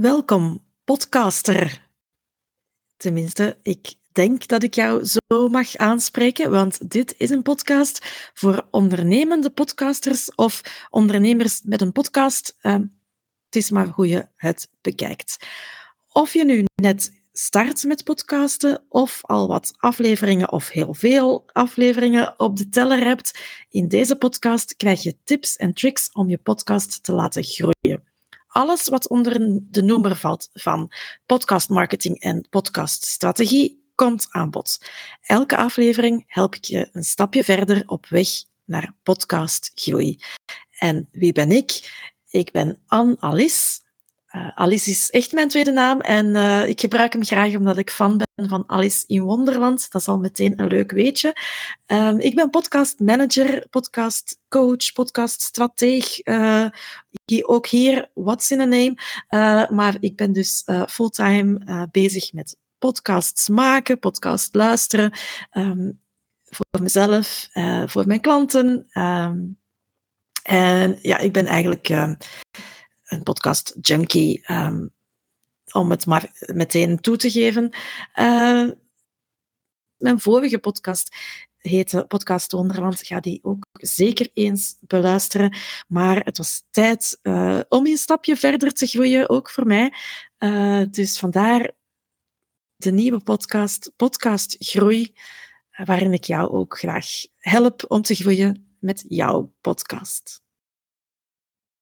Welkom, podcaster. Tenminste, ik denk dat ik jou zo mag aanspreken, want dit is een podcast voor ondernemende podcasters of ondernemers met een podcast. Uh, het is maar hoe je het bekijkt. Of je nu net start met podcasten of al wat afleveringen of heel veel afleveringen op de teller hebt, in deze podcast krijg je tips en tricks om je podcast te laten groeien alles wat onder de noemer valt van podcastmarketing en podcaststrategie komt aan bod. Elke aflevering help ik je een stapje verder op weg naar podcastgroei. En wie ben ik? Ik ben Anne Alice. Uh, Alice is echt mijn tweede naam en uh, ik gebruik hem graag omdat ik fan ben van Alice in Wonderland. Dat is al meteen een leuk weetje. Um, ik ben podcastmanager, podcastcoach, podcaststrateeg. Uh, ook hier, what's in a name? maar ik ben dus fulltime bezig met podcasts maken, podcast luisteren. Um, voor mezelf, voor mijn klanten. Um, en ja, ik ben eigenlijk een podcast junkie, um, om het maar meteen toe te geven. Uh, mijn vorige podcast heette Podcast Wonderland. Ga die ook zeker eens beluisteren. Maar het was tijd uh, om een stapje verder te groeien, ook voor mij. Uh, dus vandaar de nieuwe podcast, Podcast Groei, waarin ik jou ook graag help om te groeien met jouw podcast.